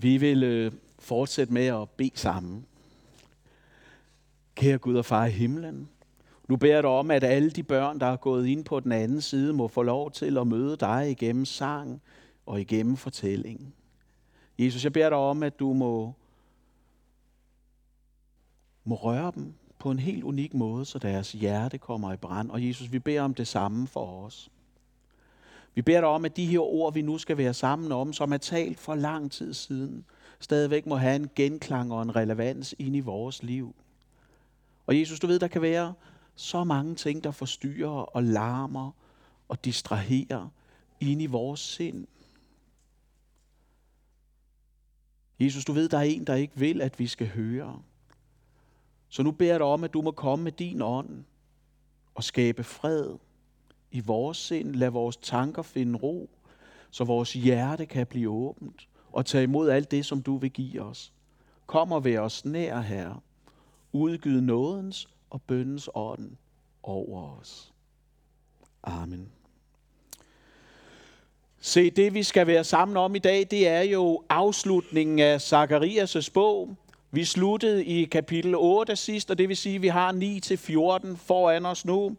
Vi vil øh, fortsætte med at bede sammen. Kære Gud og far i himlen, nu beder jeg dig om, at alle de børn, der er gået ind på den anden side, må få lov til at møde dig igennem sang og igennem fortællingen. Jesus, jeg beder dig om, at du må, må røre dem på en helt unik måde, så deres hjerte kommer i brand. Og Jesus, vi beder om det samme for os. Vi beder dig om, at de her ord, vi nu skal være sammen om, som er talt for lang tid siden, stadigvæk må have en genklang og en relevans ind i vores liv. Og Jesus, du ved, der kan være så mange ting, der forstyrrer og larmer og distraherer ind i vores sind. Jesus, du ved, der er en, der ikke vil, at vi skal høre. Så nu beder jeg dig om, at du må komme med din ånd og skabe fred i vores sind. Lad vores tanker finde ro, så vores hjerte kan blive åbent og tage imod alt det, som du vil give os. Kom og vær os nær, Herre. Udgyd nådens og bøndens ånd over os. Amen. Se, det vi skal være sammen om i dag, det er jo afslutningen af Zakarias' bog. Vi sluttede i kapitel 8 sidst, og det vil sige, at vi har 9-14 foran os nu.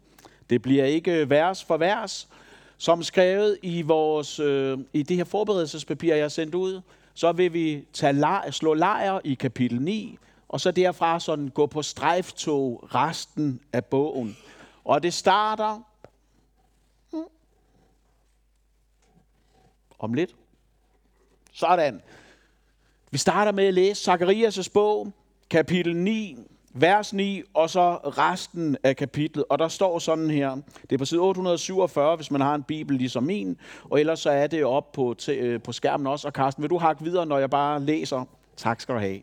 Det bliver ikke vers for vers. Som skrevet i, vores, øh, i det her forberedelsespapir, jeg har sendt ud, så vil vi tage lejr, slå lejr i kapitel 9, og så derfra sådan gå på strejftog resten af bogen. Og det starter om lidt. Sådan. Vi starter med at læse Zakarias' bog, kapitel 9, vers 9, og så resten af kapitlet. Og der står sådan her, det er på side 847, hvis man har en bibel ligesom min, og ellers så er det op på, øh, på skærmen også. Og Carsten, vil du hakke videre, når jeg bare læser? Tak skal du have.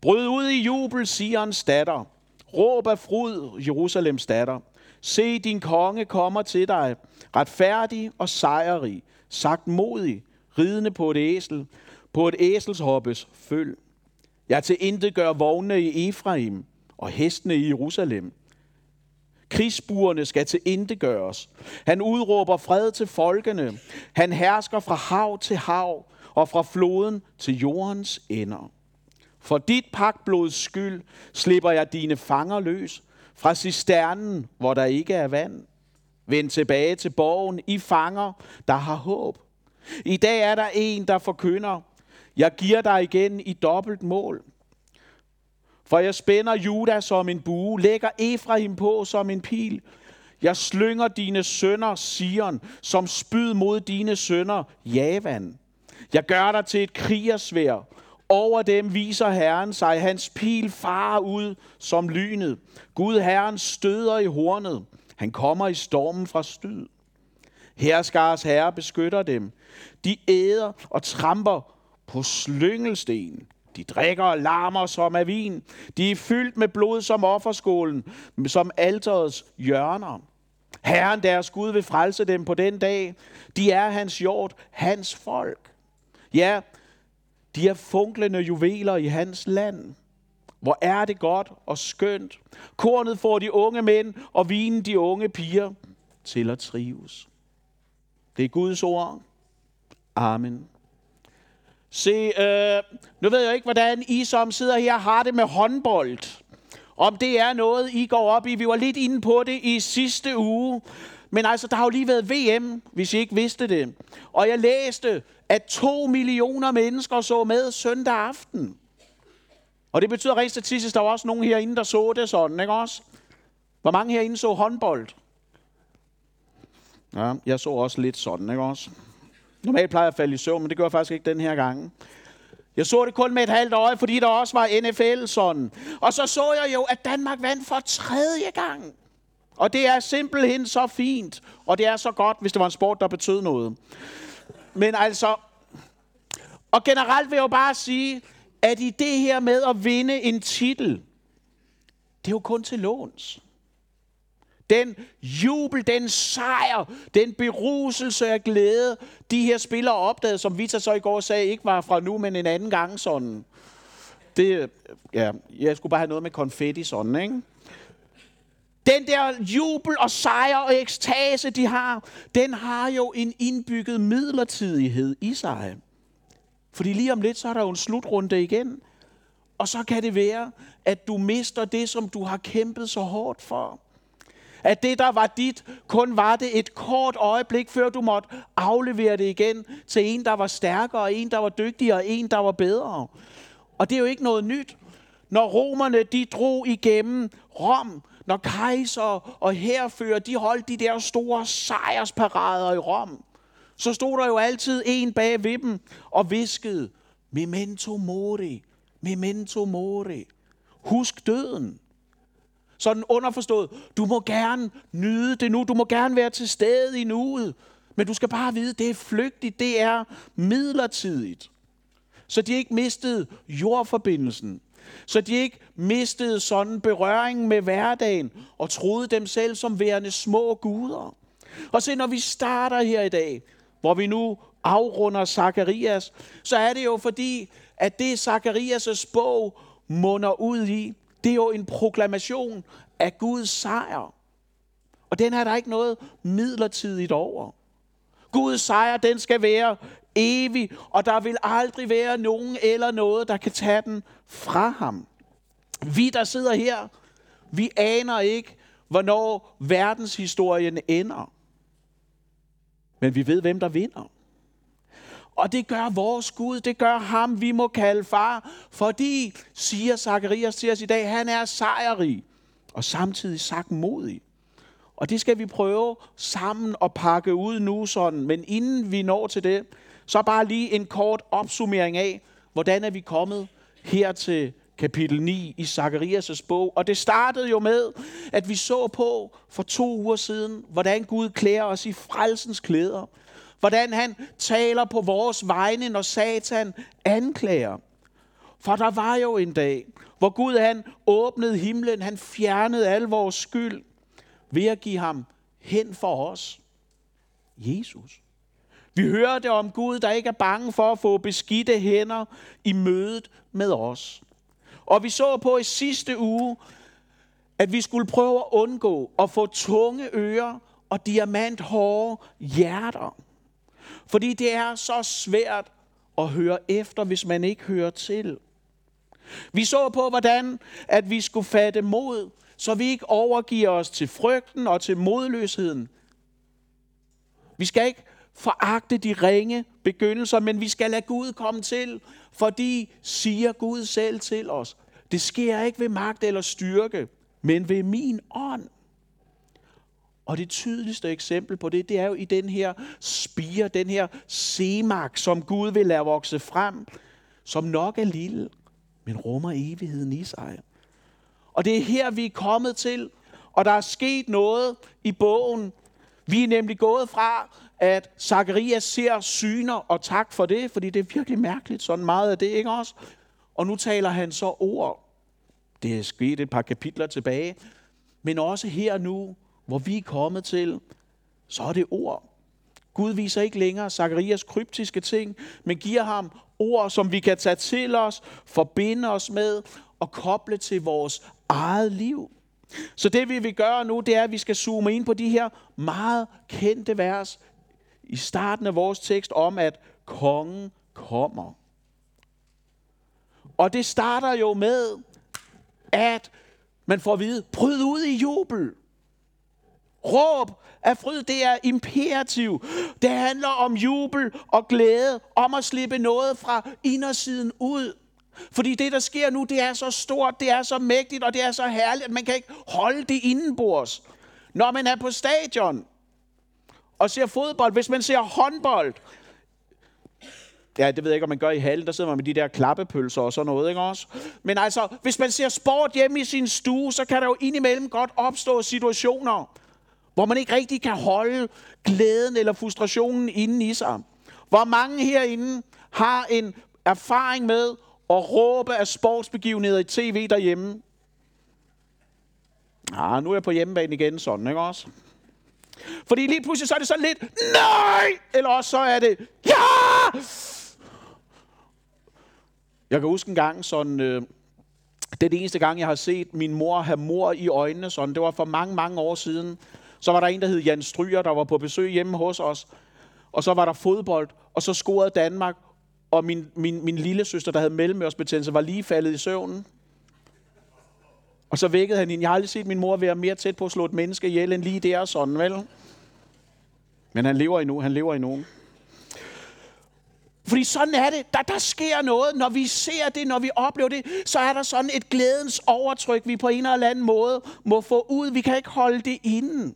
Bryd ud i jubel, Sions datter. Råb af frud, Jerusalems datter. Se, din konge kommer til dig, retfærdig og sejrig, sagt modig, ridende på et æsel, på et æselshoppes føl. Jeg til intet gør vogne i Efraim og hestene i Jerusalem. Krigsbuerne skal til intet gøres. Han udråber fred til folkene. Han hersker fra hav til hav og fra floden til jordens ender. For dit pakblods skyld slipper jeg dine fanger løs fra cisternen, hvor der ikke er vand. Vend tilbage til borgen, I fanger, der har håb. I dag er der en, der forkynder, jeg giver dig igen i dobbelt mål. For jeg spænder Juda som en bue, lægger Efraim på som en pil. Jeg slynger dine sønner, Sion, som spyd mod dine sønner, Javan. Jeg gør dig til et krigersvær. Over dem viser Herren sig, hans pil farer ud som lynet. Gud Herren støder i hornet. Han kommer i stormen fra styd. Herskars herre beskytter dem. De æder og tramper på slyngelsten. De drikker og larmer som af vin. De er fyldt med blod som offerskålen, som alterets hjørner. Herren deres Gud vil frelse dem på den dag. De er hans jord, hans folk. Ja, de er funklende juveler i hans land. Hvor er det godt og skønt. Kornet får de unge mænd, og vinen de unge piger til at trives. Det er Guds ord. Amen. Se, øh, nu ved jeg ikke, hvordan I som sidder her har det med håndbold. Om det er noget, I går op i. Vi var lidt inde på det i sidste uge. Men altså, der har jo lige været VM, hvis I ikke vidste det. Og jeg læste, at to millioner mennesker så med søndag aften. Og det betyder rent statistisk, der var også nogen herinde, der så det sådan, ikke også? Hvor mange herinde så håndbold? Ja, jeg så også lidt sådan, ikke også? Normalt plejer jeg at falde i søvn, men det gør jeg faktisk ikke den her gang. Jeg så det kun med et halvt øje, fordi der også var NFL sådan. Og så så jeg jo, at Danmark vandt for tredje gang. Og det er simpelthen så fint. Og det er så godt, hvis det var en sport, der betød noget. Men altså, og generelt vil jeg jo bare sige, at i det her med at vinde en titel, det er jo kun til låns. Den jubel, den sejr, den beruselse af glæde, de her spillere opdagede, som Vita så i går sagde, ikke var fra nu, men en anden gang sådan. Det, ja, jeg skulle bare have noget med konfetti sådan, ikke? Den der jubel og sejr og ekstase, de har, den har jo en indbygget midlertidighed i sig. Fordi lige om lidt, så er der jo en slutrunde igen. Og så kan det være, at du mister det, som du har kæmpet så hårdt for. At det, der var dit, kun var det et kort øjeblik, før du måtte aflevere det igen til en, der var stærkere, en, der var dygtigere, en, der var bedre. Og det er jo ikke noget nyt. Når romerne, de drog igennem Rom, når kejser og herfører, de holdt de der store sejrsparader i Rom, så stod der jo altid en bag ved dem og viskede, memento mori, memento mori. Husk døden. Sådan underforstået, du må gerne nyde det nu, du må gerne være til stede i nuet, men du skal bare vide, det er flygtigt, det er midlertidigt. Så de ikke mistede jordforbindelsen. Så de ikke mistede sådan berøring med hverdagen og troede dem selv som værende små guder. Og se, når vi starter her i dag, hvor vi nu afrunder Zakarias, så er det jo fordi, at det Zakarias' bog munder ud i, det er jo en proklamation af Guds sejr. Og den er der ikke noget midlertidigt over. Guds sejr, den skal være evig, og der vil aldrig være nogen eller noget, der kan tage den fra ham. Vi, der sidder her, vi aner ikke, hvornår verdenshistorien ender. Men vi ved, hvem der vinder. Og det gør vores Gud, det gør ham, vi må kalde far, fordi, siger Zacharias til os i dag, han er sejrig og samtidig sagt modig. Og det skal vi prøve sammen at pakke ud nu sådan. Men inden vi når til det, så bare lige en kort opsummering af, hvordan er vi kommet her til kapitel 9 i Zacharias' bog. Og det startede jo med, at vi så på for to uger siden, hvordan Gud klæder os i frelsens klæder. Hvordan han taler på vores vegne, når Satan anklager. For der var jo en dag, hvor Gud han åbnede himlen, han fjernede al vores skyld ved at give ham hen for os. Jesus. Vi hører det om Gud, der ikke er bange for at få beskidte hænder i mødet med os. Og vi så på i sidste uge, at vi skulle prøve at undgå at få tunge ører og diamanthårde hjerter. Fordi det er så svært at høre efter, hvis man ikke hører til. Vi så på, hvordan at vi skulle fatte mod, så vi ikke overgiver os til frygten og til modløsheden. Vi skal ikke foragte de ringe begyndelser, men vi skal lade Gud komme til, fordi siger Gud selv til os. Det sker ikke ved magt eller styrke, men ved min ånd. Og det tydeligste eksempel på det, det er jo i den her spire, den her semak, som Gud vil lade vokse frem, som nok er lille, men rummer evigheden i sig. Og det er her, vi er kommet til, og der er sket noget i bogen. Vi er nemlig gået fra, at Zacharias ser syner, og tak for det, fordi det er virkelig mærkeligt, sådan meget af det, ikke også? Og nu taler han så ord. Det er sket et par kapitler tilbage. Men også her nu, hvor vi er kommet til, så er det ord. Gud viser ikke længere Zakarias kryptiske ting, men giver ham ord, som vi kan tage til os, forbinde os med og koble til vores eget liv. Så det vi vil gøre nu, det er, at vi skal zoome ind på de her meget kendte vers i starten af vores tekst om, at kongen kommer. Og det starter jo med, at man får at vide, bryd ud i jubel. Råb af fryd, det er imperativ. Det handler om jubel og glæde, om at slippe noget fra indersiden ud. Fordi det, der sker nu, det er så stort, det er så mægtigt, og det er så herligt, at man kan ikke holde det indenbords. Når man er på stadion og ser fodbold, hvis man ser håndbold, Ja, det ved jeg ikke, om man gør i hallen. Der sidder man med de der klappepølser og sådan noget, ikke også? Men altså, hvis man ser sport hjemme i sin stue, så kan der jo indimellem godt opstå situationer, hvor man ikke rigtig kan holde glæden eller frustrationen inde i sig. Hvor mange herinde har en erfaring med at råbe af sportsbegivenheder i tv derhjemme. Ah, nu er jeg på hjemmebane igen, sådan, ikke også? Fordi lige pludselig så er det så lidt, nej! Eller også så er det, ja! Jeg kan huske en gang sådan, øh, det er det eneste gang, jeg har set min mor have mor i øjnene sådan. Det var for mange, mange år siden. Så var der en, der hed Jan Stryger, der var på besøg hjemme hos os. Og så var der fodbold, og så scorede Danmark. og min, min, min lille søster, der havde mellemørsbetændelse, var lige faldet i søvnen. Og så vækkede han hende. Jeg har aldrig set min mor være mere tæt på at slå et menneske ihjel, end lige der og sådan, vel? Men han lever endnu, han lever endnu. Fordi sådan er det. Der, der sker noget. Når vi ser det, når vi oplever det, så er der sådan et glædens overtryk, vi på en eller anden måde må få ud. Vi kan ikke holde det inden.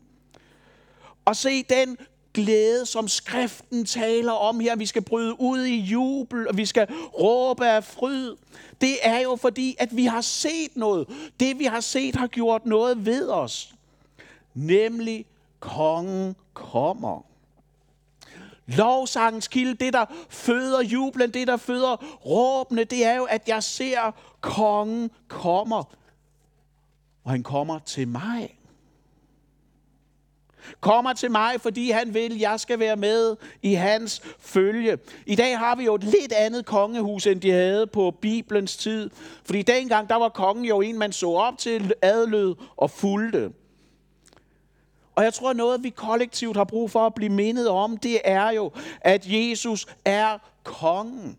Og se den glæde, som skriften taler om her. Vi skal bryde ud i jubel, og vi skal råbe af fryd. Det er jo fordi, at vi har set noget. Det vi har set har gjort noget ved os. Nemlig, kongen kommer. Lovsangens kilde, det der føder jublen, det der føder råbene, det er jo, at jeg ser kongen kommer. Og han kommer til mig. Kommer til mig, fordi han vil, jeg skal være med i hans følge. I dag har vi jo et lidt andet kongehus, end de havde på Bibelens tid. Fordi dengang, der var kongen jo en, man så op til, adlød og fulgte. Og jeg tror, noget vi kollektivt har brug for at blive mindet om, det er jo, at Jesus er kongen.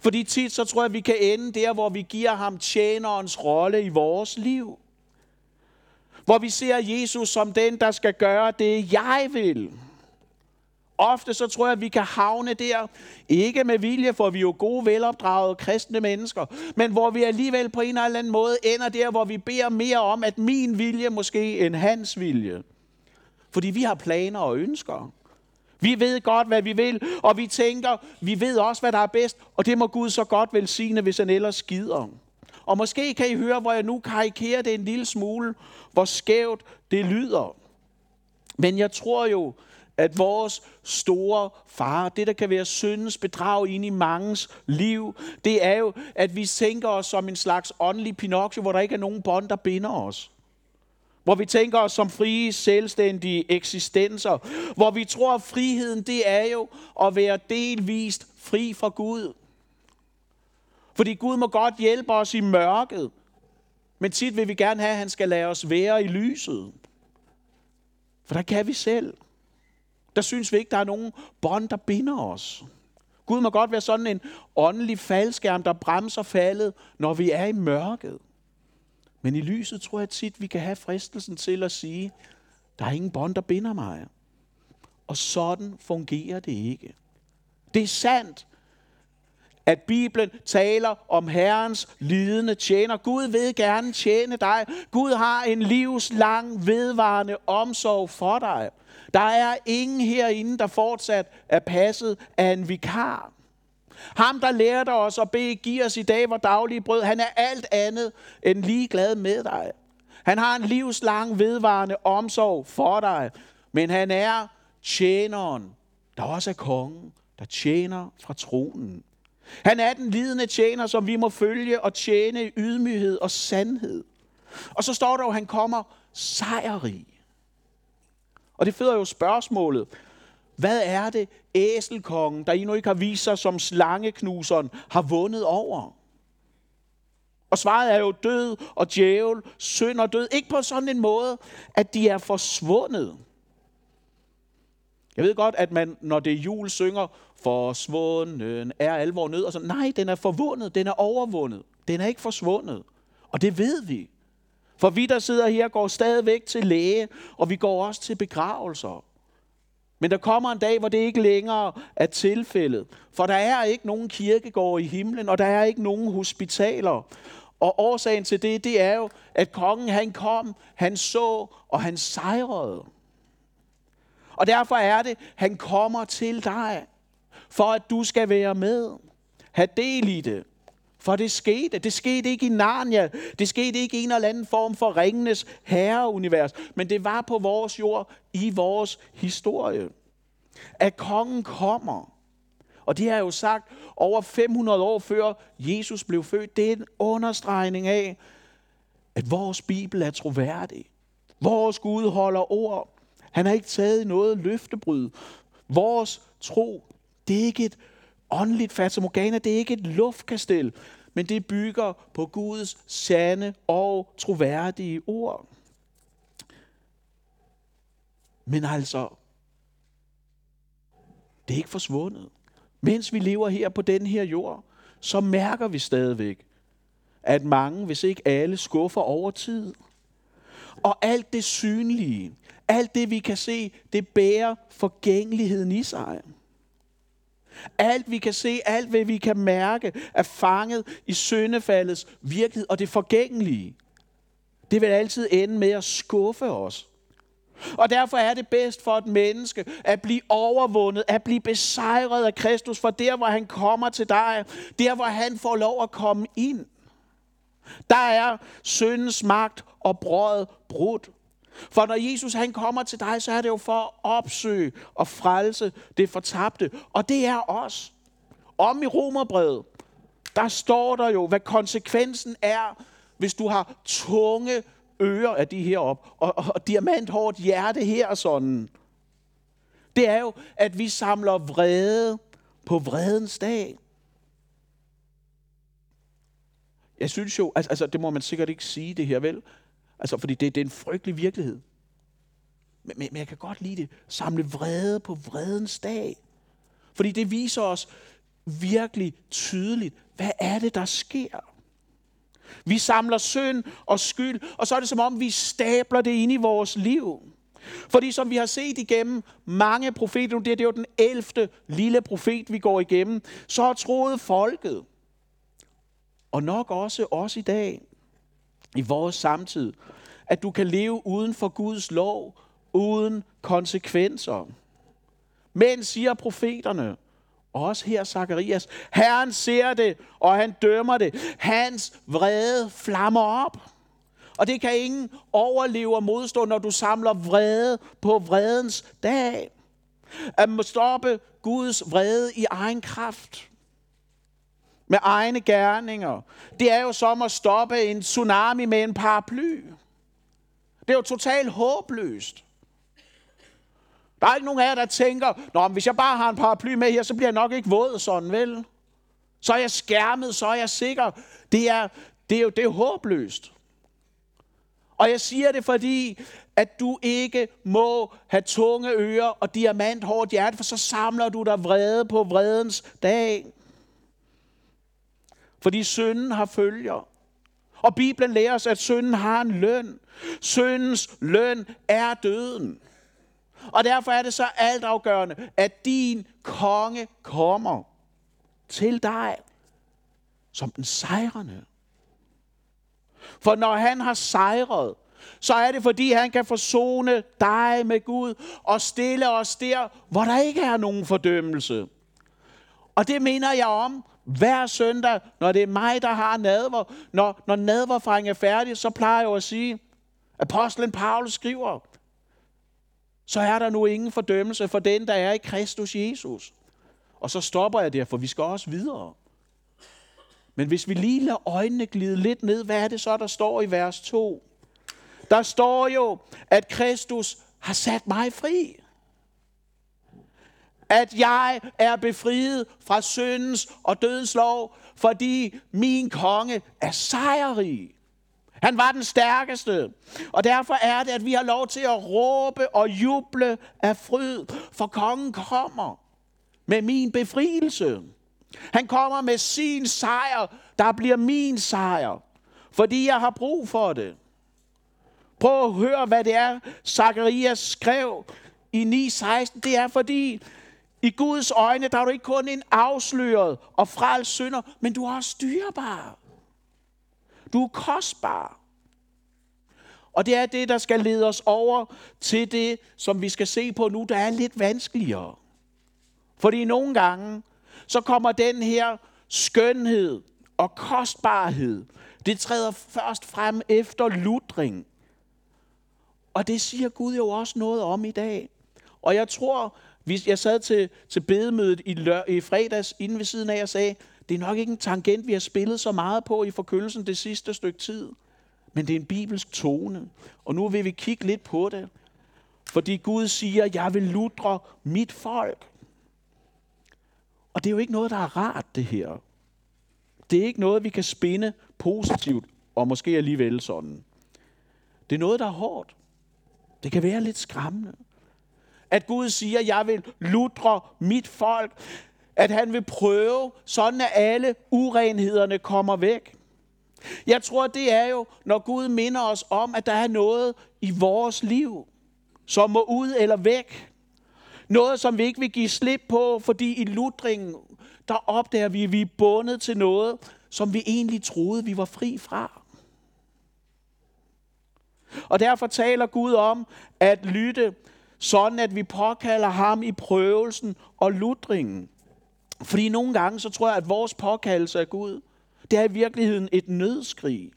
Fordi tit så tror jeg, at vi kan ende der, hvor vi giver ham tjenerens rolle i vores liv. Hvor vi ser Jesus som den, der skal gøre det, jeg vil. Ofte så tror jeg, at vi kan havne der, ikke med vilje, for vi er jo gode, velopdragede kristne mennesker, men hvor vi alligevel på en eller anden måde ender der, hvor vi beder mere om, at min vilje måske end hans vilje. Fordi vi har planer og ønsker. Vi ved godt, hvad vi vil, og vi tænker, vi ved også, hvad der er bedst, og det må Gud så godt velsigne, hvis han ellers skider. Og måske kan I høre, hvor jeg nu karikerer det en lille smule, hvor skævt det lyder. Men jeg tror jo, at vores store far, det der kan være syndens bedrag ind i mangens liv, det er jo, at vi tænker os som en slags åndelig Pinocchio, hvor der ikke er nogen bånd, der binder os. Hvor vi tænker os som frie, selvstændige eksistenser. Hvor vi tror, at friheden det er jo at være delvist fri fra Gud. Fordi Gud må godt hjælpe os i mørket. Men tit vil vi gerne have, at han skal lade os være i lyset. For der kan vi selv. Der synes vi ikke, der er nogen bånd, der binder os. Gud må godt være sådan en åndelig faldskærm, der bremser faldet, når vi er i mørket. Men i lyset tror jeg tit, vi kan have fristelsen til at sige, der er ingen bånd, der binder mig. Og sådan fungerer det ikke. Det er sandt, at Bibelen taler om Herrens lidende tjener. Gud vil gerne tjene dig. Gud har en livslang vedvarende omsorg for dig. Der er ingen herinde, der fortsat er passet af en vikar. Ham, der lærte os at bede, giv os i dag vores daglige brød, han er alt andet end ligeglad med dig. Han har en livslang vedvarende omsorg for dig, men han er tjeneren, der også er kongen, der tjener fra tronen. Han er den lidende tjener, som vi må følge og tjene i ydmyghed og sandhed. Og så står der jo, at han kommer sejrrig. Og det føder jo spørgsmålet, hvad er det, æselkongen, der endnu ikke har vist sig som slangeknuseren, har vundet over? Og svaret er jo død og djævel, synd og død. Ikke på sådan en måde, at de er forsvundet. Jeg ved godt, at man, når det er jul, synger, forsvunden er alvor nød. Og så, nej, den er forvundet, den er overvundet. Den er ikke forsvundet. Og det ved vi. For vi, der sidder her, går stadigvæk til læge, og vi går også til begravelser. Men der kommer en dag, hvor det ikke længere er tilfældet. For der er ikke nogen kirkegård i himlen, og der er ikke nogen hospitaler. Og årsagen til det, det er jo, at kongen han kom, han så, og han sejrede. Og derfor er det, han kommer til dig, for at du skal være med. Ha' del i det. For det skete. Det skete ikke i Narnia. Det skete ikke i en eller anden form for ringenes herreunivers. Men det var på vores jord, i vores historie. At kongen kommer. Og det har jeg jo sagt over 500 år før Jesus blev født. Det er en understregning af, at vores Bibel er troværdig. Vores Gud holder ord. Han har ikke taget noget løftebryd. Vores tro, det er ikke et åndeligt fatamorgana, det er ikke et luftkastel, men det bygger på Guds sande og troværdige ord. Men altså, det er ikke forsvundet. mens vi lever her på den her jord, så mærker vi stadigvæk, at mange, hvis ikke alle, skuffer over tid. Og alt det synlige, alt det vi kan se, det bærer forgængeligheden i sig. Alt vi kan se, alt hvad vi kan mærke, er fanget i syndefaldets virkelighed og det forgængelige. Det vil altid ende med at skuffe os. Og derfor er det bedst for et menneske at blive overvundet, at blive besejret af Kristus, for der hvor han kommer til dig, der hvor han får lov at komme ind, der er syndens magt og brød brudt. For når Jesus han kommer til dig, så er det jo for at opsøge og frelse det fortabte. Og det er os. Om i Romerbrevet, der står der jo, hvad konsekvensen er, hvis du har tunge ører af de her op, og, og, og diamanthårdt hjerte her og sådan. Det er jo, at vi samler vrede på vredens dag. Jeg synes jo, altså, altså det må man sikkert ikke sige det her, vel? Altså, fordi det, det er en frygtelig virkelighed. Men, men, men jeg kan godt lide det. Samle vrede på vredens dag. Fordi det viser os virkelig tydeligt, hvad er det, der sker. Vi samler synd og skyld, og så er det som om, vi stabler det ind i vores liv. Fordi som vi har set igennem mange profeter, det er jo den 11. lille profet, vi går igennem, så har troet folket, og nok også os i dag, i vores samtid, at du kan leve uden for Guds lov, uden konsekvenser. Men, siger profeterne, også her Zakarias, Herren ser det, og han dømmer det. Hans vrede flammer op. Og det kan ingen overleve og modstå, når du samler vrede på vredens dag. At stoppe Guds vrede i egen kraft med egne gerninger. Det er jo som at stoppe en tsunami med en paraply. Det er jo totalt håbløst. Der er ikke nogen af jer, der tænker, Nå, hvis jeg bare har en paraply med her, så bliver jeg nok ikke våd sådan, vel? Så er jeg skærmet, så er jeg sikker. Det er, det er jo det er håbløst. Og jeg siger det, fordi at du ikke må have tunge ører og diamant hårdt hjerte, for så samler du dig vrede på vredens dag. Fordi synden har følger. Og Bibelen lærer os, at synden har en løn. Syndens løn er døden. Og derfor er det så altafgørende, at din konge kommer til dig som den sejrende. For når han har sejret, så er det fordi han kan forsone dig med Gud og stille os der, hvor der ikke er nogen fordømmelse. Og det mener jeg om hver søndag, når det er mig, der har nadver. Når, når nadverfejring er færdig, så plejer jeg jo at sige, apostlen Paulus skriver, så er der nu ingen fordømmelse for den, der er i Kristus Jesus. Og så stopper jeg der, for vi skal også videre. Men hvis vi lige lader øjnene glide lidt ned, hvad er det så, der står i vers 2? Der står jo, at Kristus har sat mig fri. At jeg er befriet fra syndens og dødens lov, fordi min konge er sejrig. Han var den stærkeste. Og derfor er det, at vi har lov til at råbe og juble af fryd, for kongen kommer med min befrielse. Han kommer med sin sejr, der bliver min sejr, fordi jeg har brug for det. Prøv at høre, hvad det er, Zacharias skrev i 9.16. Det er fordi, i Guds øjne, der er du ikke kun en afsløret og frelst synder, men du er også dyrbar. Du er kostbar. Og det er det, der skal lede os over til det, som vi skal se på nu, der er lidt vanskeligere. Fordi nogle gange, så kommer den her skønhed og kostbarhed, det træder først frem efter ludring. Og det siger Gud jo også noget om i dag. Og jeg tror, jeg sad til, til bedemødet i, lør, i fredags inden ved siden af og sagde, det er nok ikke en tangent, vi har spillet så meget på i forkyndelsen det sidste stykke tid. Men det er en bibelsk tone. Og nu vil vi kigge lidt på det. Fordi Gud siger, jeg vil ludre mit folk. Og det er jo ikke noget, der er rart, det her. Det er ikke noget, vi kan spinde positivt, og måske alligevel sådan. Det er noget, der er hårdt. Det kan være lidt skræmmende. At Gud siger, jeg vil ludre mit folk. At han vil prøve, sådan at alle urenhederne kommer væk. Jeg tror, det er jo, når Gud minder os om, at der er noget i vores liv, som må ud eller væk. Noget, som vi ikke vil give slip på, fordi i ludringen, der opdager vi, at vi er bundet til noget, som vi egentlig troede, vi var fri fra. Og derfor taler Gud om at lytte, sådan at vi påkalder ham i prøvelsen og ludringen. Fordi nogle gange, så tror jeg, at vores påkaldelse af Gud, det er i virkeligheden et nødskrig.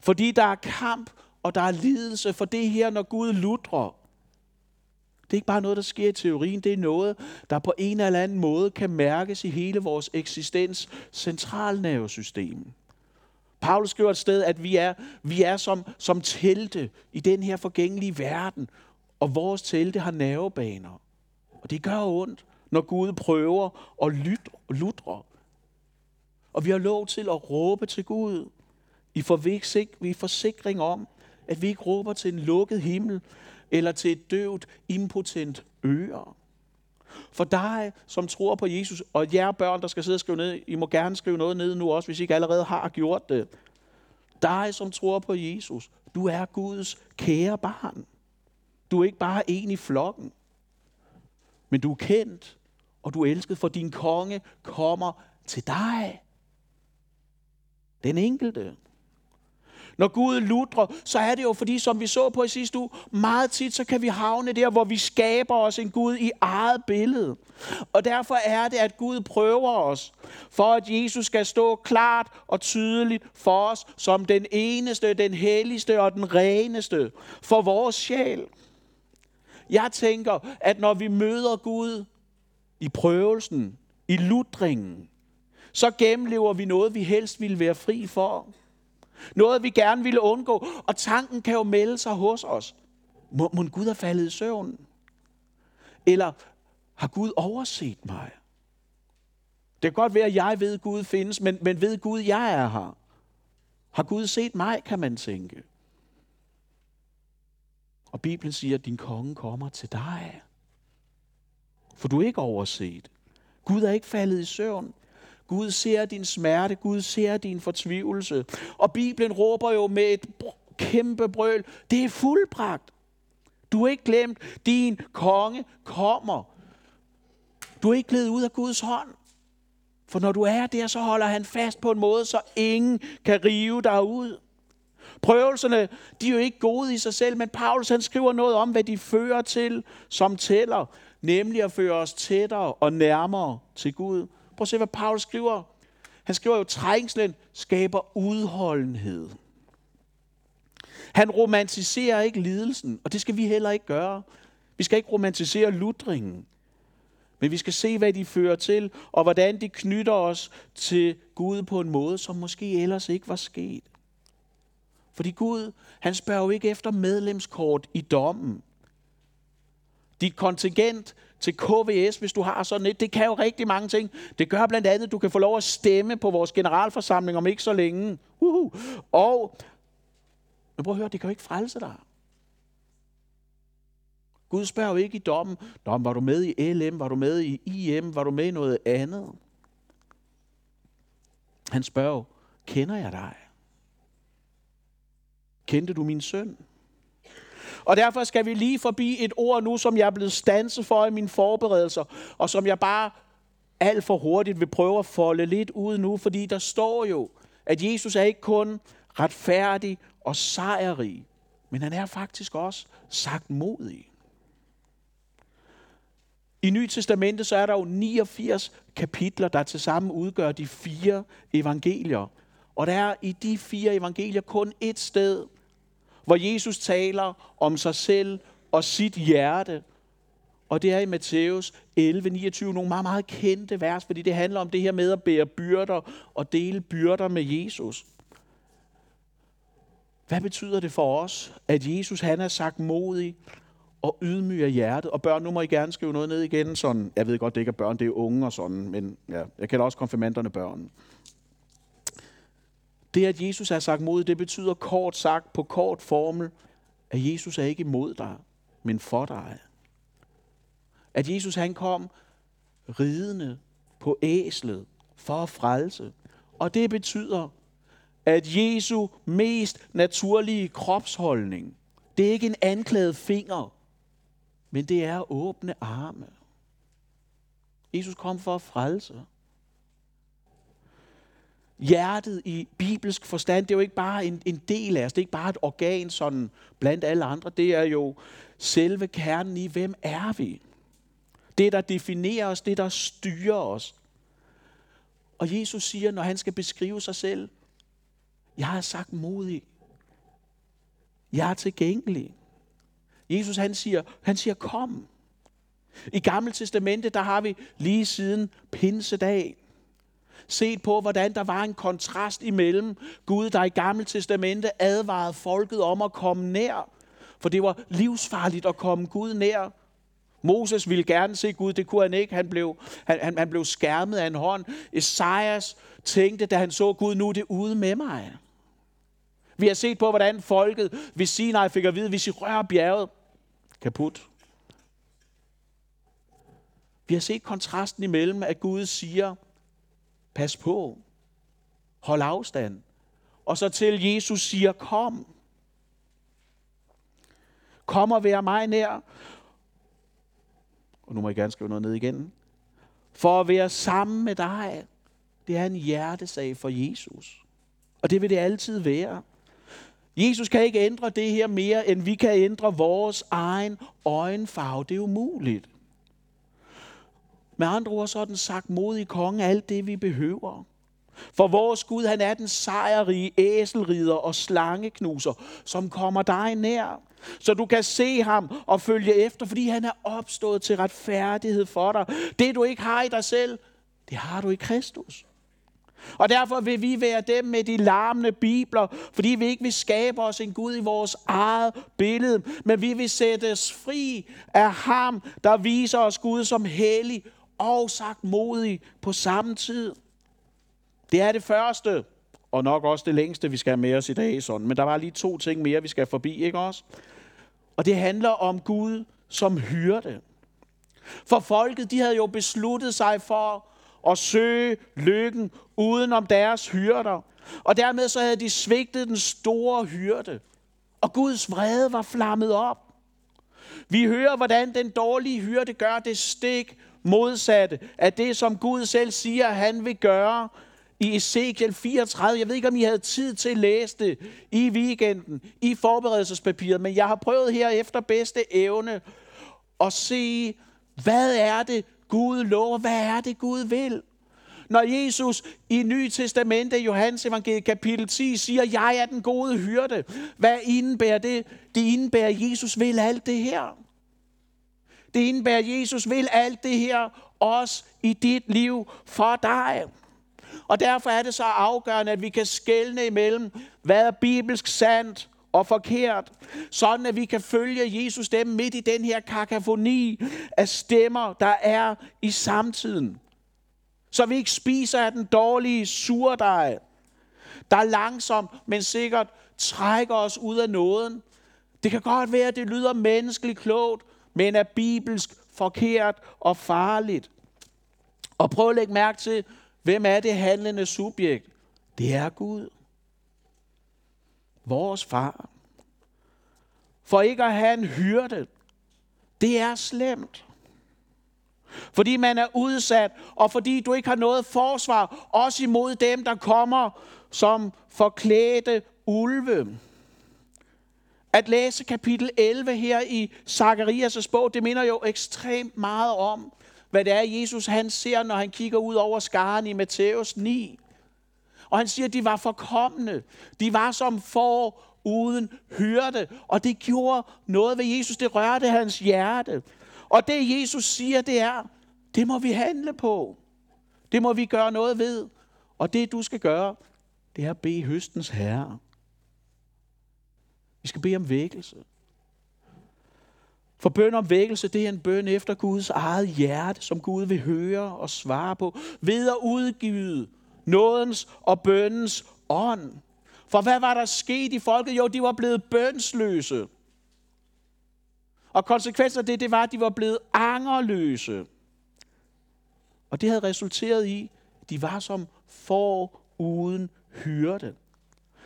Fordi der er kamp, og der er lidelse for det her, når Gud ludrer. Det er ikke bare noget, der sker i teorien, det er noget, der på en eller anden måde kan mærkes i hele vores eksistens centralnervesystem. Paulus skriver et sted, at vi er, vi er som, som telte i den her forgængelige verden, og vores telte har nervebaner. Og det gør ondt, når Gud prøver at lutre. Og vi har lov til at råbe til Gud i forsikring om, at vi ikke råber til en lukket himmel, eller til et døvt, impotent øre. For dig, som tror på Jesus, og jer børn, der skal sidde og skrive ned, I må gerne skrive noget ned nu også, hvis I ikke allerede har gjort det. Dig, som tror på Jesus, du er Guds kære barn. Du er ikke bare en i flokken, men du er kendt, og du er elsket, for din konge kommer til dig. Den enkelte. Når Gud lutrer, så er det jo fordi, som vi så på i sidste uge, meget tit så kan vi havne der, hvor vi skaber os en Gud i eget billede. Og derfor er det, at Gud prøver os, for at Jesus skal stå klart og tydeligt for os, som den eneste, den helligste og den reneste for vores sjæl. Jeg tænker, at når vi møder Gud i prøvelsen, i lutringen, så gennemlever vi noget, vi helst ville være fri for. Noget, vi gerne ville undgå. Og tanken kan jo melde sig hos os. Må, må Gud have faldet i søvn? Eller har Gud overset mig? Det kan godt være, at jeg ved, at Gud findes, men, men ved Gud, jeg er her? Har Gud set mig, kan man tænke. Og Bibelen siger, at din konge kommer til dig. For du er ikke overset. Gud er ikke faldet i søvn. Gud ser din smerte, Gud ser din fortvivlelse. Og Bibelen råber jo med et kæmpe brøl, det er fuldbragt. Du er ikke glemt, din konge kommer. Du er ikke glædet ud af Guds hånd. For når du er der, så holder han fast på en måde, så ingen kan rive dig ud. Prøvelserne, de er jo ikke gode i sig selv, men Paulus han skriver noget om, hvad de fører til, som tæller. Nemlig at føre os tættere og nærmere til Gud. Prøv at se, hvad Paulus skriver. Han skriver jo, at trængslen skaber udholdenhed. Han romantiserer ikke lidelsen, og det skal vi heller ikke gøre. Vi skal ikke romantisere lutringen. Men vi skal se, hvad de fører til, og hvordan de knytter os til Gud på en måde, som måske ellers ikke var sket. Fordi Gud, han spørger jo ikke efter medlemskort i dommen. Dit kontingent til KVS, hvis du har sådan et, det kan jo rigtig mange ting. Det gør blandt andet, at du kan få lov at stemme på vores generalforsamling om ikke så længe. Uhuh. Og, men prøv at høre, det kan jo ikke frelse dig. Gud spørger jo ikke i dommen, Dom, var du med i LM, var du med i IM, var du med i noget andet? Han spørger, kender jeg dig? Kendte du min søn? Og derfor skal vi lige forbi et ord nu, som jeg er blevet stanset for i mine forberedelser, og som jeg bare alt for hurtigt vil prøve at folde lidt ud nu, fordi der står jo, at Jesus er ikke kun retfærdig og sejrig, men han er faktisk også sagt modig. I Nye Testamente så er der jo 89 kapitler, der til sammen udgør de fire evangelier. Og der er i de fire evangelier kun et sted, hvor Jesus taler om sig selv og sit hjerte. Og det er i Matthæus 11, 29 nogle meget, meget kendte vers, fordi det handler om det her med at bære byrder og dele byrder med Jesus. Hvad betyder det for os, at Jesus han er sagt modig og ydmyg af hjertet? Og børn, nu må I gerne skrive noget ned igen. Sådan, jeg ved godt, det ikke er børn, det er unge og sådan, men ja, jeg kender også konfirmanderne børn. Det, at Jesus er sagt mod, det betyder kort sagt på kort formel, at Jesus er ikke imod dig, men for dig. At Jesus han kom ridende på æslet for at frelse. Og det betyder, at Jesu mest naturlige kropsholdning, det er ikke en anklaget finger, men det er åbne arme. Jesus kom for at frelse. Hjertet i bibelsk forstand, det er jo ikke bare en, en del af os, det er ikke bare et organ sådan blandt alle andre, det er jo selve kernen i, hvem er vi? Det, der definerer os, det, der styrer os. Og Jesus siger, når han skal beskrive sig selv, jeg har sagt modig. Jeg er tilgængelig. Jesus han siger, han siger, kom. I Gamle Testamente, der har vi lige siden pinsedag set på, hvordan der var en kontrast imellem Gud, der i Gamle Testamente advarede folket om at komme nær. For det var livsfarligt at komme Gud nær. Moses ville gerne se Gud, det kunne han ikke. Han blev, han, han, han blev skærmet af en hånd. Esajas tænkte, da han så Gud, nu er det ude med mig. Vi har set på, hvordan folket ved Sinai fik at vide, hvis I rører bjerget, kaput. Vi har set kontrasten imellem, at Gud siger, pas på, hold afstand. Og så til Jesus siger, kom. Kom og vær mig nær. Og nu må jeg gerne skrive noget ned igen. For at være sammen med dig, det er en hjertesag for Jesus. Og det vil det altid være. Jesus kan ikke ændre det her mere, end vi kan ændre vores egen øjenfarve. Det er umuligt. Med andre ord så er den sagt modig konge alt det, vi behøver. For vores Gud, han er den sejrige æselrider og slangeknuser, som kommer dig nær. Så du kan se ham og følge efter, fordi han er opstået til retfærdighed for dig. Det du ikke har i dig selv, det har du i Kristus. Og derfor vil vi være dem med de larmende bibler, fordi vi ikke vil skabe os en Gud i vores eget billede, men vi vil sættes fri af ham, der viser os Gud som hellig og sagt modig på samme tid. Det er det første, og nok også det længste, vi skal have med os i dag. Sådan. Men der var lige to ting mere, vi skal forbi, ikke også? Og det handler om Gud som hyrde. For folket, de havde jo besluttet sig for at søge lykken uden om deres hyrder. Og dermed så havde de svigtet den store hyrde. Og Guds vrede var flammet op. Vi hører, hvordan den dårlige hyrde gør det stik modsatte af det, som Gud selv siger, han vil gøre i Ezekiel 34. Jeg ved ikke, om I havde tid til at læse det i weekenden, i forberedelsespapiret, men jeg har prøvet her efter bedste evne at se, hvad er det, Gud lover? Hvad er det, Gud vil? Når Jesus i Nye Testamente, Johannes evangeliet kapitel 10, siger, jeg er den gode hyrde. Hvad indebærer det? Det indebærer, at Jesus vil alt det her. Det indebærer, at Jesus vil alt det her også i dit liv for dig. Og derfor er det så afgørende, at vi kan skelne imellem, hvad er bibelsk sandt og forkert, sådan at vi kan følge Jesus dem midt i den her kakafoni af stemmer, der er i samtiden. Så vi ikke spiser af den dårlige surdej, der langsomt, men sikkert trækker os ud af nåden. Det kan godt være, at det lyder menneskeligt klogt, men er bibelsk forkert og farligt. Og prøv at lægge mærke til, hvem er det handlende subjekt? Det er Gud. Vores far. For ikke at have en hyrde, det er slemt. Fordi man er udsat, og fordi du ikke har noget forsvar, også imod dem, der kommer som forklædte ulve. At læse kapitel 11 her i Zakarias' bog, det minder jo ekstremt meget om, hvad det er, Jesus han ser, når han kigger ud over skaren i Matthæus 9. Og han siger, at de var forkommende. De var som får uden hørte. Og det gjorde noget ved Jesus. Det rørte hans hjerte. Og det Jesus siger, det er, det må vi handle på. Det må vi gøre noget ved. Og det du skal gøre, det er at bede høstens herre. Vi skal bede om vækkelse. For bøn om vækkelse, det er en bøn efter Guds eget hjerte, som Gud vil høre og svare på, ved at udgive nådens og bøndens ånd. For hvad var der sket i folket? Jo, de var blevet bønsløse. Og konsekvensen af det, det var, at de var blevet angerløse. Og det havde resulteret i, at de var som får uden hyrde.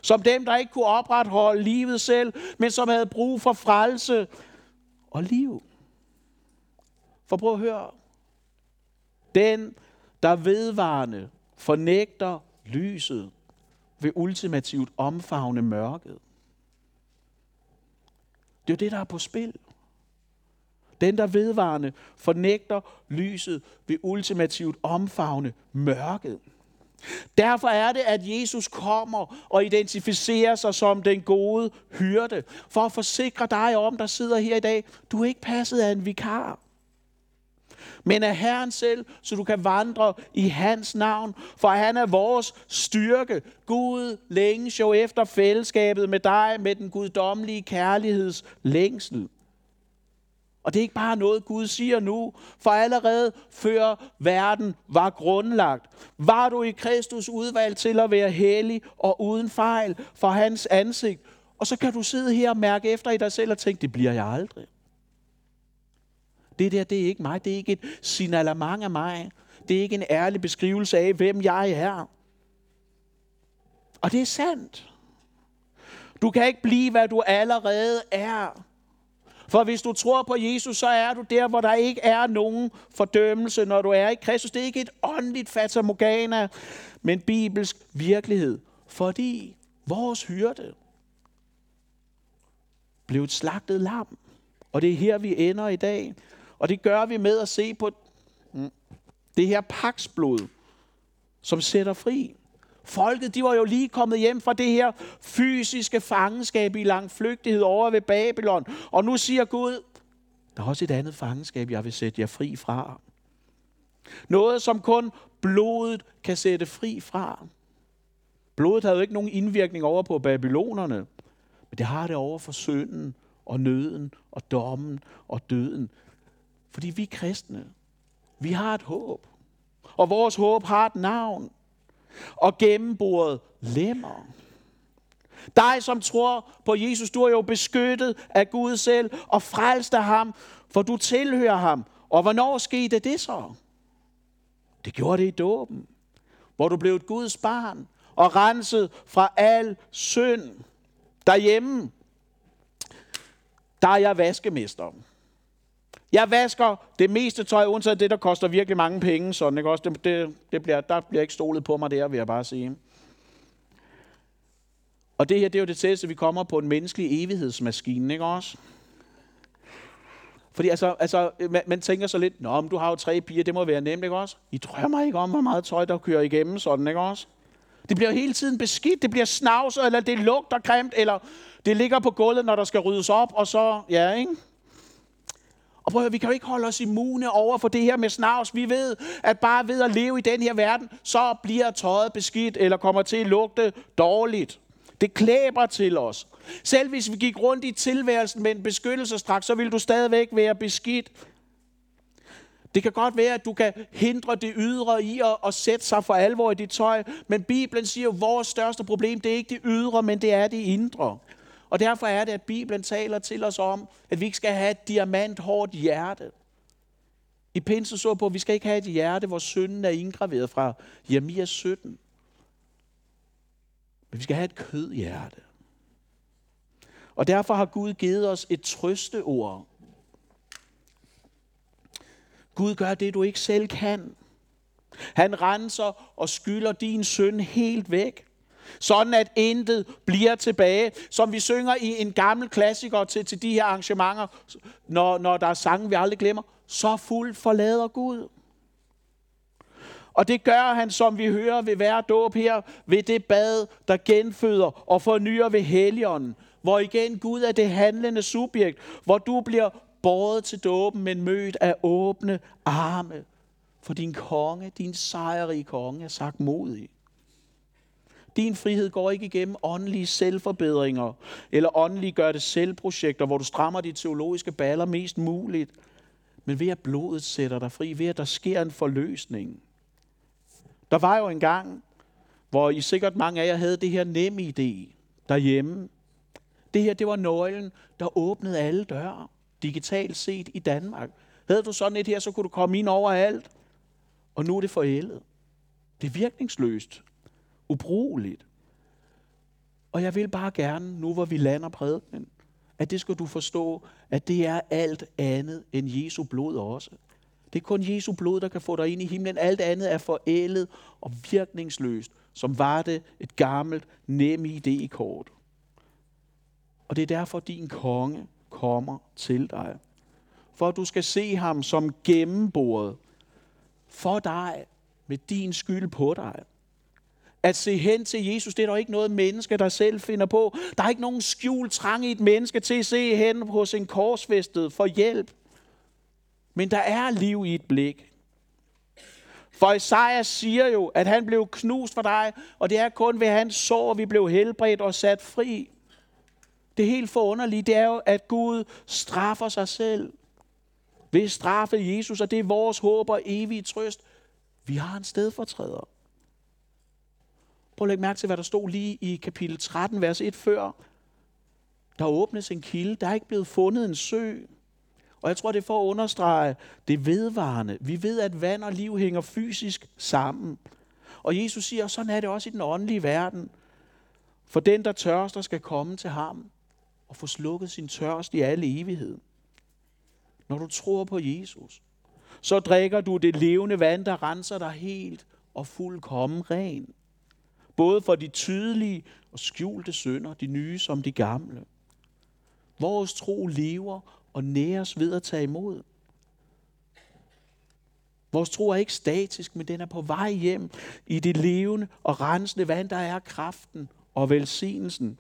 Som dem, der ikke kunne opretholde livet selv, men som havde brug for frelse og liv. For prøv at høre. Den, der vedvarende fornægter lyset, vil ultimativt omfavne mørket. Det er jo det, der er på spil. Den, der vedvarende fornægter lyset, vil ultimativt omfavne mørket. Derfor er det, at Jesus kommer og identificerer sig som den gode hyrde, for at forsikre dig om, der sidder her i dag, du er ikke passet af en vikar men af Herren selv, så du kan vandre i hans navn, for han er vores styrke. Gud længes jo efter fællesskabet med dig, med den guddommelige kærligheds længsel. Og det er ikke bare noget, Gud siger nu, for allerede før verden var grundlagt, var du i Kristus udvalgt til at være hellig og uden fejl for hans ansigt. Og så kan du sidde her og mærke efter i dig selv og tænke, det bliver jeg aldrig. Det der, det er ikke mig. Det er ikke et signalement af mig. Det er ikke en ærlig beskrivelse af, hvem jeg er. Og det er sandt. Du kan ikke blive, hvad du allerede er. For hvis du tror på Jesus, så er du der, hvor der ikke er nogen fordømmelse, når du er i Kristus. Det er ikke et åndeligt fatamorgana, men bibelsk virkelighed. Fordi vores hyrde blev et slagtet lam. Og det er her, vi ender i dag. Og det gør vi med at se på mm, det her paksblod, som sætter fri. Folket, de var jo lige kommet hjem fra det her fysiske fangenskab i lang flygtighed over ved Babylon. Og nu siger Gud, der er også et andet fangenskab, jeg vil sætte jer fri fra. Noget, som kun blodet kan sætte fri fra. Blodet havde jo ikke nogen indvirkning over på babylonerne, men det har det over for synden og nøden og dommen og døden. Fordi vi er kristne. Vi har et håb. Og vores håb har et navn. Og gennemboret lemmer. Dig, som tror på Jesus, du er jo beskyttet af Gud selv og frelst af ham, for du tilhører ham. Og hvornår skete det så? Det gjorde det i dåben, hvor du blev et Guds barn og renset fra al synd. Derhjemme, der er jeg vaskemester. Jeg vasker det meste tøj, undtagen det, der koster virkelig mange penge. Sådan, ikke? Også det, det, det bliver, der bliver ikke stolet på mig der, vil jeg bare sige. Og det her, det er jo det tætteste, vi kommer på en menneskelig evighedsmaskine, ikke også? Fordi altså, altså man, man tænker så lidt, Nå, men du har jo tre piger, det må være nemt, ikke også? I drømmer ikke om, hvor meget tøj, der kører igennem, sådan, ikke også? Det bliver hele tiden beskidt, det bliver snavset, eller det lugter grimt, eller det ligger på gulvet, når der skal ryddes op, og så, ja, ikke? Og prøv at høre, vi kan jo ikke holde os immune over for det her med snavs. Vi ved, at bare ved at leve i den her verden, så bliver tøjet beskidt, eller kommer til at lugte dårligt. Det klæber til os. Selv hvis vi gik rundt i tilværelsen med en beskyttelsestrak, så vil du stadigvæk være beskidt. Det kan godt være, at du kan hindre det ydre i at, at sætte sig for alvor i dit tøj, men Bibelen siger, at vores største problem, det er ikke det ydre, men det er det indre. Og derfor er det, at Bibelen taler til os om, at vi ikke skal have et diamanthårdt hjerte. I Pinsen så på, at vi skal ikke have et hjerte, hvor synden er indgraveret fra Jeremias 17. Men vi skal have et kødhjerte. Og derfor har Gud givet os et trøsteord. Gud gør det, du ikke selv kan. Han renser og skylder din synd helt væk sådan at intet bliver tilbage. Som vi synger i en gammel klassiker til, til de her arrangementer, når, når der er sange, vi aldrig glemmer. Så fuld forlader Gud. Og det gør han, som vi hører ved hver dåb her, ved det bad, der genføder og fornyer ved helligånden. Hvor igen Gud er det handlende subjekt, hvor du bliver båret til dåben, men mødt af åbne arme. For din konge, din sejrige konge, er sagt modig. Din frihed går ikke igennem åndelige selvforbedringer, eller åndelige gør det selvprojekter, hvor du strammer de teologiske baller mest muligt, men ved at blodet sætter dig fri, ved at der sker en forløsning. Der var jo en gang, hvor I sikkert mange af jer havde det her nemme idé derhjemme. Det her, det var nøglen, der åbnede alle døre, digitalt set i Danmark. Havde du sådan et her, så kunne du komme ind overalt. Og nu er det forældet. Det er virkningsløst. Ubrugeligt. Og jeg vil bare gerne, nu hvor vi lander prædiken, at det skal du forstå, at det er alt andet end Jesu blod også. Det er kun Jesu blod, der kan få dig ind i himlen. Alt andet er forældet og virkningsløst, som var det et gammelt nem idé-kort. Og det er derfor, din konge kommer til dig. For at du skal se ham som gennemboret for dig, med din skyld på dig. At se hen til Jesus, det er der ikke noget menneske, der selv finder på. Der er ikke nogen skjult trang i et menneske til at se hen på sin korsfæstet for hjælp. Men der er liv i et blik. For Isaiah siger jo, at han blev knust for dig, og det er kun ved hans sår, vi blev helbredt og sat fri. Det helt forunderlige, det er jo, at Gud straffer sig selv. Ved straffe Jesus, og det er vores håb og evige trøst. Vi har en stedfortræder. Prøv at lægge mærke til, hvad der stod lige i kapitel 13, vers 1 før. Der åbnes en kilde. Der er ikke blevet fundet en sø. Og jeg tror, det er for at understrege det vedvarende. Vi ved, at vand og liv hænger fysisk sammen. Og Jesus siger, at sådan er det også i den åndelige verden. For den, der tørster, skal komme til ham og få slukket sin tørst i al evighed. Når du tror på Jesus, så drikker du det levende vand, der renser dig helt og fuldkommen ren. Både for de tydelige og skjulte synder, de nye som de gamle. Vores tro lever og næres ved at tage imod. Vores tro er ikke statisk, men den er på vej hjem i det levende og rensende vand, der er kraften og velsignelsen.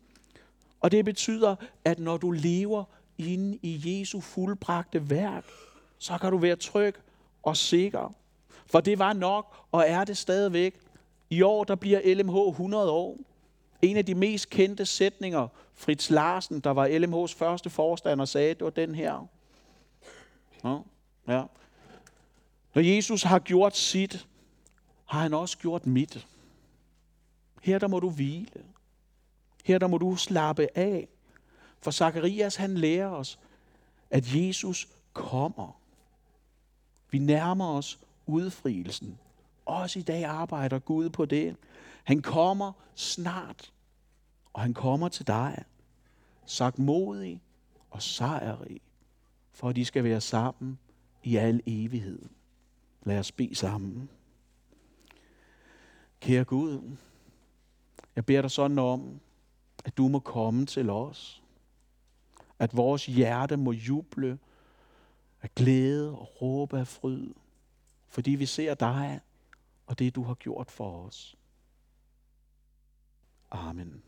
Og det betyder, at når du lever inde i Jesu fuldbragte værk, så kan du være tryg og sikker. For det var nok, og er det stadigvæk. I år, der bliver LMH 100 år. En af de mest kendte sætninger, Fritz Larsen, der var LMH's første forstander, sagde, det var den her. Ja, ja. Når Jesus har gjort sit, har han også gjort mit. Her der må du hvile. Her der må du slappe af. For Zakarias han lærer os, at Jesus kommer. Vi nærmer os udfrielsen. Også i dag arbejder Gud på det. Han kommer snart, og han kommer til dig, sagt modig og sejrig, for at de skal være sammen i al evighed. Lad os bede sammen. Kære Gud, jeg beder dig sådan om, at du må komme til os. At vores hjerte må juble af glæde og råbe af fryd, fordi vi ser dig og det, du har gjort for os. Amen.